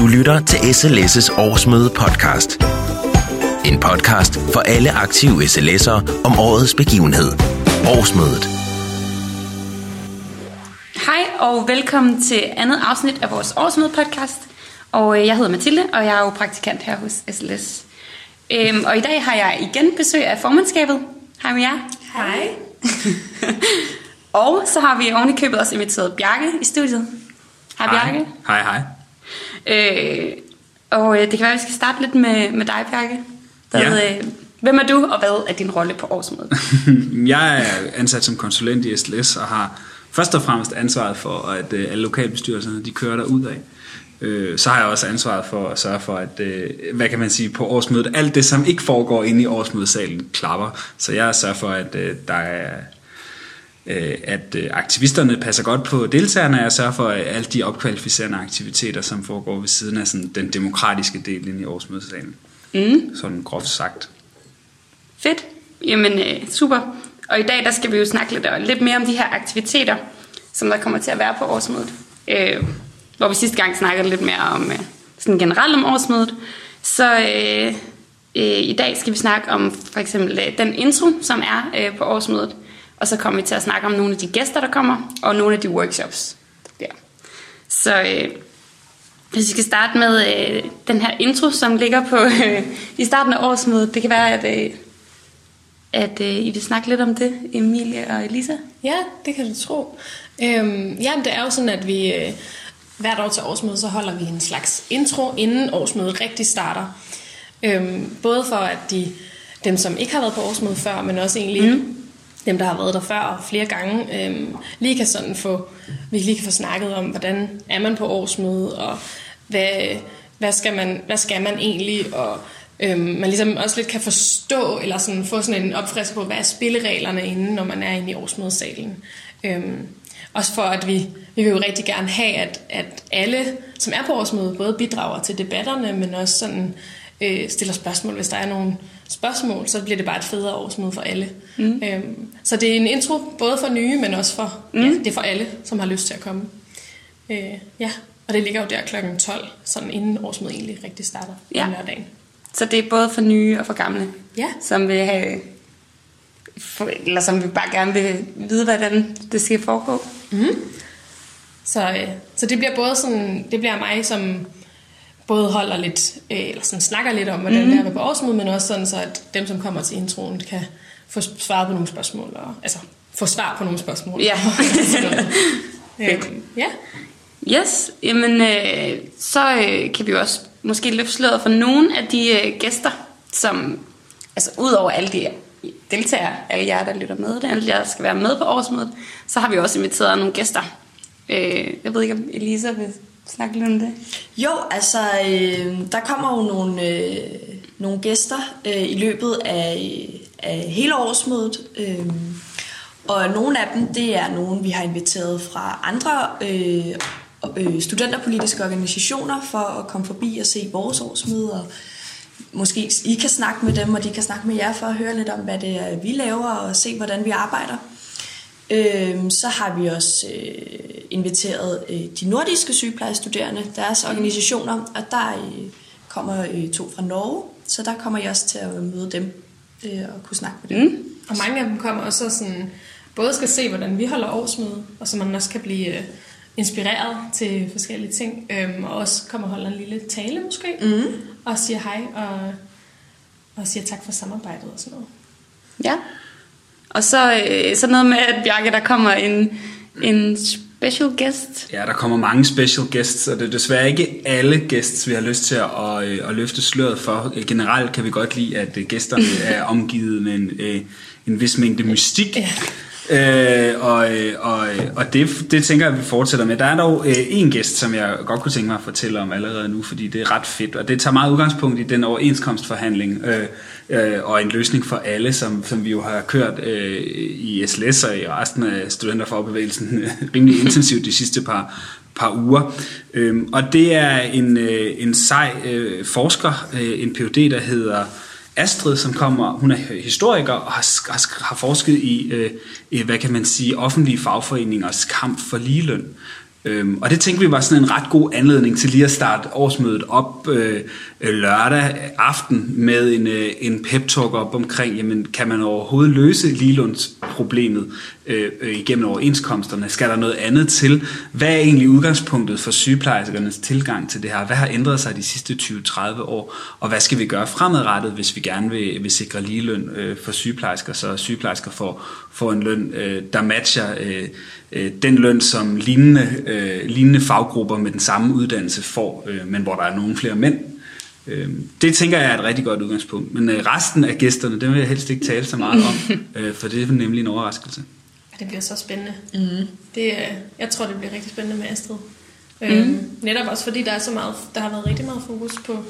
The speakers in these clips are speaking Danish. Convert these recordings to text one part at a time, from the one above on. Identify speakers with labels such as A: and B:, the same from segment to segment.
A: Du lytter til SLS' årsmøde podcast. En podcast for alle aktive SLS'ere om årets begivenhed. Årsmødet.
B: Hej og velkommen til andet afsnit af vores årsmøde podcast. Og øh, jeg hedder Mathilde, og jeg er jo praktikant her hos SLS. Øhm, og i dag har jeg igen besøg af formandskabet. Hej med jer.
C: Hej.
B: og så har vi oven i købet også inviteret Bjarke i studiet. Hej Bjarke.
D: Hej, hej.
B: Øh, og øh, det kan være, at vi skal starte lidt med, med dig, Bjarke. Hvad,
D: Ja.
B: øh, hvem er du, og hvad er din rolle på årsmødet?
D: Jeg er ansat som konsulent i SLS og har først og fremmest ansvaret for, at øh, alle lokalbestyrelserne de kører der ud af. Øh, Så har jeg også ansvaret for at sørge for, at, øh, hvad kan man sige, på årsmødet, alt det, som ikke foregår inde i årsmødesalen, klapper. Så jeg sørger for, at øh, der er at øh, aktivisterne passer godt på deltagerne, og sørger for alle de opkvalificerende aktiviteter, som foregår ved siden af sådan, den demokratiske del inde i årsmødesalen.
B: Mm.
D: Sådan groft sagt.
B: Fedt. Jamen, øh, super. Og i dag, der skal vi jo snakke lidt, lidt mere om de her aktiviteter, som der kommer til at være på årsmødet. Øh, hvor vi sidste gang snakkede lidt mere om, øh, sådan generelt om årsmødet. Så øh, øh, i dag skal vi snakke om for eksempel øh, den intro, som er øh, på årsmødet. Og så kommer vi til at snakke om nogle af de gæster, der kommer, og nogle af de workshops, der bliver. Så øh, hvis vi skal starte med øh, den her intro, som ligger på øh, i starten af årsmødet. Det kan være, at, øh, at øh, I vil snakke lidt om det, Emilie og Elisa.
C: Ja, det kan du tro. Øhm, ja, det er jo sådan, at vi øh, hvert år til årsmødet, så holder vi en slags intro, inden årsmødet rigtig starter. Øhm, både for, at de, dem, som ikke har været på årsmødet før, men også egentlig mm dem, der har været der før flere gange, øh, lige kan sådan få, vi lige kan få snakket om, hvordan er man på årsmødet, og hvad, hvad, skal, man, hvad skal man egentlig, og øhm, man ligesom også lidt kan forstå, eller sådan få sådan en opfrisk på, hvad er spillereglerne inde, når man er inde i årsmødesalen. Øhm, også for, at vi, vi vil jo rigtig gerne have, at, at alle, som er på årsmødet, både bidrager til debatterne, men også sådan øh, stiller spørgsmål. Hvis der er nogle spørgsmål, så bliver det bare et federe årsmøde for alle. Mm. Øhm, så det er en intro, både for nye, men også for, mm. ja, det er for alle, som har lyst til at komme. Øh, ja, og det ligger jo der klokken 12, sådan inden årsmødet egentlig rigtig starter
B: Ja.
C: om lørdagen.
B: Så det er både for nye og for gamle,
C: Ja.
B: som vil have, eller som vi bare gerne vil vide, hvordan det skal foregå.
C: Så, øh, så det bliver både sådan, det bliver mig, som både holder lidt, øh, eller sådan snakker lidt om, hvordan mm. det er på årsmøde, men også sådan, så at dem, som kommer til introen, kan få svaret på nogle spørgsmål, og, altså få svar på nogle spørgsmål.
B: Ja.
C: Øhm, ja.
B: Yes, jamen øh, så øh, kan vi jo også måske løfte sløret for nogle af de øh, gæster, som, altså ud over alle de deltagere, alle jer, der lytter med, alle jer, der skal være med på årsmødet, så har vi også inviteret nogle gæster. Øh, jeg ved ikke, om Elisa vil snakke lidt om det.
E: Jo, altså, øh, der kommer jo nogle, øh, nogle gæster øh, i løbet af, af hele årsmødet. Øh, og nogle af dem, det er nogen, vi har inviteret fra andre øh, øh, studenterpolitiske organisationer for at komme forbi og se vores årsmøde. Og måske I kan snakke med dem, og de kan snakke med jer for at høre lidt om, hvad det er, vi laver, og se, hvordan vi arbejder. Øhm, så har vi også øh, inviteret øh, de nordiske sygeplejestuderende, deres organisationer, og der øh, kommer øh, to fra Norge, så der kommer jeg også til at møde dem øh, og kunne snakke med dem. Mm.
C: Og mange af dem kommer også sådan, både skal se, hvordan vi holder årsmøde, og så man også kan blive øh, inspireret til forskellige ting, øhm, og også kommer og holder en lille tale måske, mm. og siger hej, og, og siger tak for samarbejdet og sådan noget.
B: Ja. Og så, øh, så noget med, at Bjarke, der kommer en, en special guest.
D: Ja, der kommer mange special guests, og det er desværre ikke alle guests, vi har lyst til at, at, at løfte sløret for. Generelt kan vi godt lide, at øh, gæsterne er omgivet med en, øh, en vis mængde mystik. Ja. Øh, og og, og det, det tænker jeg, at vi fortsætter med. Der er dog øh, en gæst, som jeg godt kunne tænke mig at fortælle om allerede nu, fordi det er ret fedt, og det tager meget udgangspunkt i den overenskomstforhandling øh, øh, og en løsning for alle, som, som vi jo har kørt øh, i SLS og i resten af studenterforbevægelsen øh, rimelig intensivt de sidste par, par uger. Øhm, og det er en, øh, en sej øh, forsker, øh, en PhD, der hedder Astrid, som kommer, hun er historiker og har, har, har forsket i, øh, hvad kan man sige, offentlige fagforeningers kamp for ligeløn. Øhm, og det tænkte vi var sådan en ret god anledning til lige at starte årsmødet op øh, øh lørdag aften med en, øh, en pep-talk op omkring, jamen kan man overhovedet løse Lilunds-problemet øh, øh, igennem overenskomsterne? Skal der noget andet til? Hvad er egentlig udgangspunktet for sygeplejerskernes tilgang til det her? Hvad har ændret sig de sidste 20-30 år? Og hvad skal vi gøre fremadrettet, hvis vi gerne vil, vil sikre ligeløn øh, for sygeplejersker, så sygeplejersker får, får en løn, øh, der matcher øh, øh, den løn, som lignende, øh, lignende faggrupper med den samme uddannelse får, øh, men hvor der er nogle flere mænd. Øh, det tænker jeg er et rigtig godt udgangspunkt. Men øh, resten af gæsterne, dem vil jeg helst ikke tale så meget om, øh, for det er nemlig en overraskelse.
C: Det bliver så spændende. Mm. Det, øh, jeg tror, det bliver rigtig spændende med Astrid. Mm. Øhm, netop også fordi der, er så meget, der har været rigtig meget fokus på,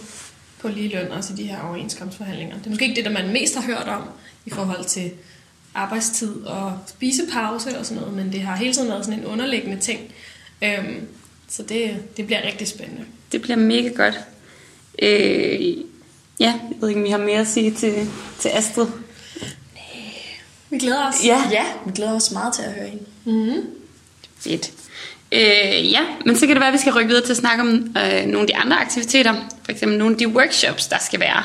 C: på ligeløn, også i de her overenskomstforhandlinger. Det er måske ikke det, der man mest har hørt om i forhold til arbejdstid og spisepause og sådan noget, men det har hele tiden været sådan en underliggende ting. Øhm, så det, det bliver rigtig spændende.
B: Det bliver mega godt. Øh, ja, jeg ved ikke, om vi har mere at sige til, til Astrid.
C: Vi glæder os.
B: Ja.
E: Ja, vi glæder os meget til at høre hende.
C: Mm-hmm.
B: Fedt. Øh, ja, men så kan det være, at vi skal rykke videre til at snakke om øh, nogle af de andre aktiviteter. For eksempel nogle af de workshops, der skal være.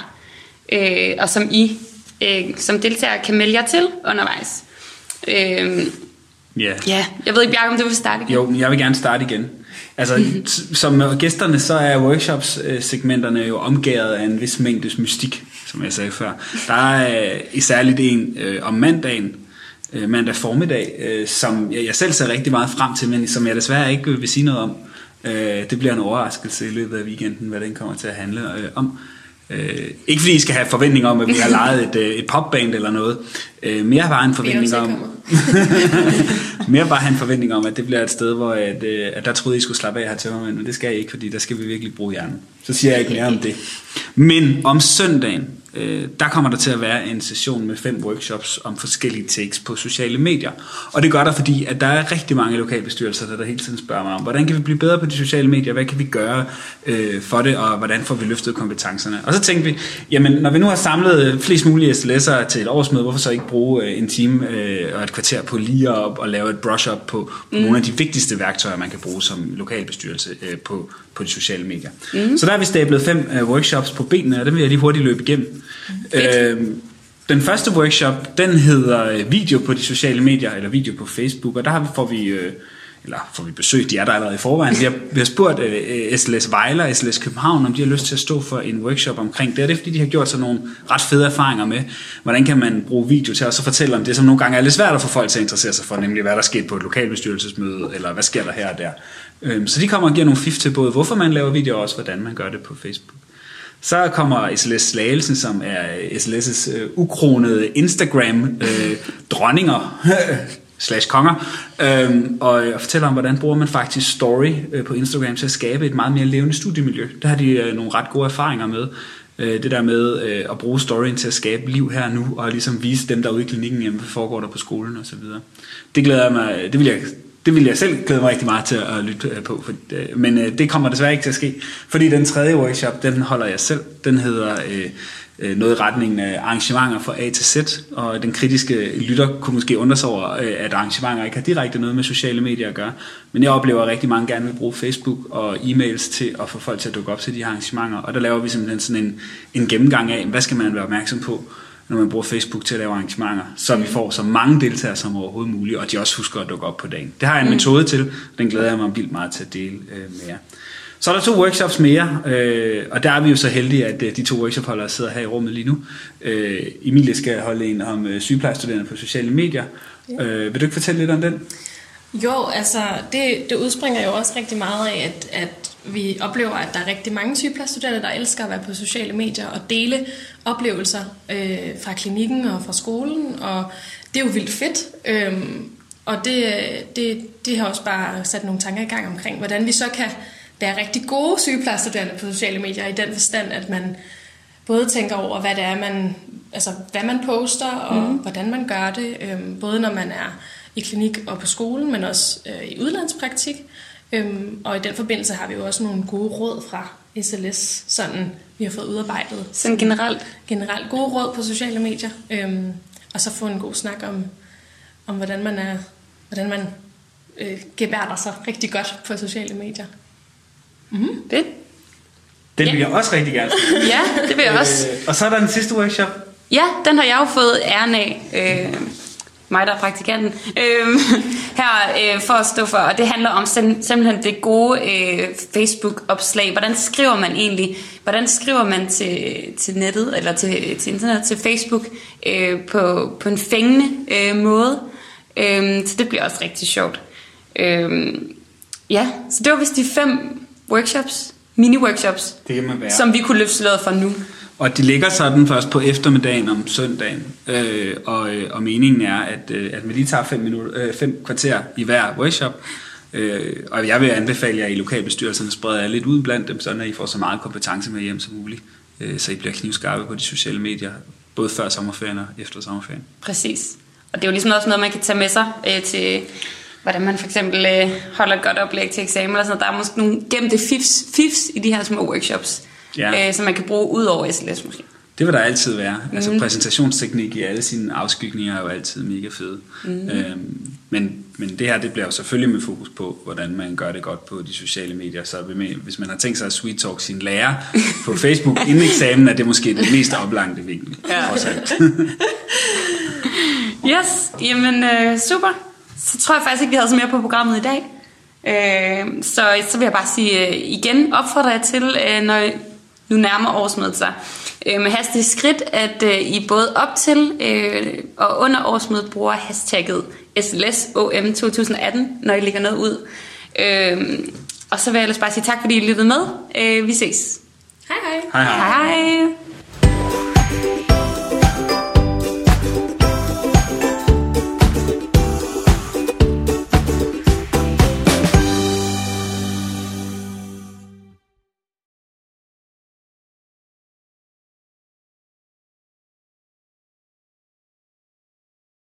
B: Øh, og som I øh, som deltagere kan melde jer til undervejs. Øh,
D: Ja.
B: ja, jeg ved ikke, Bjarke, om du vil starte igen?
D: Jo, men jeg vil gerne starte igen. Altså, som gæsterne, så er workshops-segmenterne jo omgået af en vis mængde mystik, som jeg sagde før. Der er øh, særligt en øh, om mandagen, øh, mandag formiddag, øh, som jeg, jeg selv ser rigtig meget frem til, men som jeg desværre ikke vil sige noget om. Øh, det bliver en overraskelse i løbet af weekenden, hvad den kommer til at handle øh, om. Øh, ikke fordi I skal have forventninger om, at vi har lejet et, øh, et popband eller noget. Øh, mere bare en forventning om... mere bare en forventning om, at det bliver et sted, hvor at, øh, at der troede, I skulle slappe af her til men det skal I ikke, fordi der skal vi virkelig bruge hjernen. Så siger jeg ikke mere om det. Men om søndagen, øh, der kommer der til at være en session med fem workshops om forskellige takes på sociale medier. Og det gør der, fordi at der er rigtig mange lokalbestyrelser, der, der hele tiden spørger mig om, hvordan kan vi blive bedre på de sociale medier, hvad kan vi gøre øh, for det, og hvordan får vi løftet kompetencerne. Og så tænkte vi, jamen når vi nu har samlet flest mulige SLS'ere til et årsmøde, hvorfor så ikke bruge øh, en time øh, og et kvarter på lige at og lave et brush-up på, på mm. nogle af de vigtigste værktøjer, man kan bruge som lokalbestyrelse øh, på, på de sociale medier. Mm. Så der har vi stablet fem øh, workshops på benene, og dem vil jeg lige hurtigt løbe igennem. Øh, den første workshop, den hedder øh, video på de sociale medier, eller video på Facebook, og der har vi- får vi, øh, eller får vi besøg, de er der allerede i forvejen. Vi har, vi har spurgt øh, uh, SLS Vejle og SLS København, om de har lyst til at stå for en workshop omkring det. Og det er fordi, de har gjort sig nogle ret fede erfaringer med, hvordan kan man bruge video til at så fortælle om det, som nogle gange er lidt svært at få folk til at interessere sig for, nemlig hvad der sker på et lokalbestyrelsesmøde, eller hvad sker der her og der. Øhm, Så de kommer og giver nogle fif til både, hvorfor man laver video, og også hvordan man gør det på Facebook. Så kommer SLS Slagelsen, som er øh, SLS' øh, ukronede Instagram-dronninger, øh, slash konger, øh, og, øh, og fortæller om, hvordan bruger man faktisk story øh, på Instagram til at skabe et meget mere levende studiemiljø. Der har de øh, nogle ret gode erfaringer med. Øh, det der med øh, at bruge storyen til at skabe liv her og nu, og ligesom vise dem, derude i klinikken, jamen, hvad foregår der på skolen osv. Det glæder jeg mig, det vil jeg det ville jeg selv glæde mig rigtig meget til at lytte øh, på, for, øh, men øh, det kommer desværre ikke til at ske, fordi den tredje workshop, den holder jeg selv. Den hedder øh, øh, noget i retningen af arrangementer fra A til Z, og den kritiske lytter kunne måske undre sig over, øh, at arrangementer ikke har direkte noget med sociale medier at gøre. Men jeg oplever, at rigtig mange gerne vil bruge Facebook og e-mails til at få folk til at dukke op til de her arrangementer, og der laver vi simpelthen sådan en, en gennemgang af, hvad skal man være opmærksom på, når man bruger Facebook til at lave arrangementer, så vi får så mange deltagere som overhovedet muligt, og de også husker at dukke op på dagen. Det har jeg en metode til, den glæder jeg mig vildt meget til at dele øh, med jer. Så er der to workshops mere, øh, og der er vi jo så heldige, at øh, de to workshopholdere sidder her i rummet lige nu. Øh, Emilie skal holde en om øh, sygeplejestuderende på sociale medier. Øh, vil du ikke fortælle lidt om den?
C: Jo, altså det, det udspringer jo også rigtig meget af, at, at vi oplever, at der er rigtig mange sygeplejestuderende, der elsker at være på sociale medier og dele oplevelser øh, fra klinikken og fra skolen, og det er jo vildt fedt. Øhm, og det, det, det har også bare sat nogle tanker i gang omkring, hvordan vi så kan være rigtig gode sygeplejestuderende på sociale medier, i den forstand, at man både tænker over, hvad det er, man, altså, hvad man poster, og mm. hvordan man gør det, øhm, både når man er i klinik og på skolen, men også øh, i udlandspraktik. Øhm, og i den forbindelse har vi jo også nogle gode råd fra SLS, sådan vi har fået udarbejdet.
B: Sådan generelt.
C: Generelt gode råd på sociale medier, øhm, og så få en god snak om, om hvordan man er, hvordan man øh, gebærder sig rigtig godt på sociale medier.
B: Fedt.
D: Den
B: Ja.
D: vil jeg også rigtig gerne.
B: Ja, det vil jeg også.
D: Øh, og så er der den sidste workshop.
B: Ja, den har jeg jo fået æren af. Øh, mig, der er praktikanten. Øh, her øh, for at stå for, og det handler om sim- simpelthen det gode øh, Facebook-opslag. Hvordan skriver man egentlig? Hvordan skriver man til, til nettet, eller til, til internet, til Facebook, øh, på, på en fængende øh, måde? Øh, så det bliver også rigtig sjovt. Øh, ja, så det var vist de fem workshops, mini-workshops,
D: Det
B: som vi kunne løfte sløret for nu.
D: Og de ligger sådan først på eftermiddagen om søndagen. Øh, og, øh, og meningen er, at, øh, at man lige tager fem, minutter, øh, fem kvarter i hver workshop. Øh, og jeg vil anbefale jer i lokalbestyrelserne at sprede jer lidt ud blandt dem, sådan at I får så meget kompetence med hjem som muligt. Øh, så I bliver knivskarpe på de sociale medier, både før sommerferien og efter sommerferien.
B: Præcis. Og det er jo ligesom også noget, man kan tage med sig øh, til, hvordan man for eksempel øh, holder et godt oplæg til eksamen. Eller sådan. noget. Der er måske nogle gemte fifs, fifs i de her små workshops,
D: Ja.
B: øh, som man kan bruge ud over SLS måske.
D: Det vil der altid være. Mm. Altså præsentationsteknik i alle sine afskygninger er jo altid mega fede. Mm. Øhm, men, men det her, det bliver jo selvfølgelig med fokus på, hvordan man gør det godt på de sociale medier. Så hvis man har tænkt sig at sweet talk sin lærer på Facebook inden eksamen, er det måske det mest oplagte vinkel. Ja.
B: Yes, jamen øh, super. Så tror jeg faktisk ikke, vi havde så mere på programmet i dag. Øh, så, så vil jeg bare sige øh, igen, opfordrer jeg til, øh, når nu nærmer årsmødet sig, øh, med hastige skridt, at øh, I både op til øh, og under årsmødet bruger hashtagget SLSOM2018, når I lægger noget ud. Øh, og så vil jeg ellers bare sige tak, fordi I lyttede med. Øh, vi ses.
C: Hej hej!
D: Hej hej.
B: Hej!